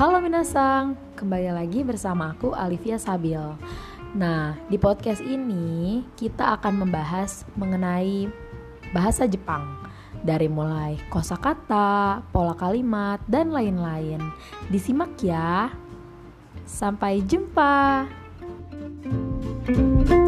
Halo Minasang, kembali lagi bersama aku Alivia Sabil. Nah, di podcast ini kita akan membahas mengenai bahasa Jepang dari mulai kosakata, pola kalimat, dan lain-lain. Disimak ya. Sampai jumpa. thank you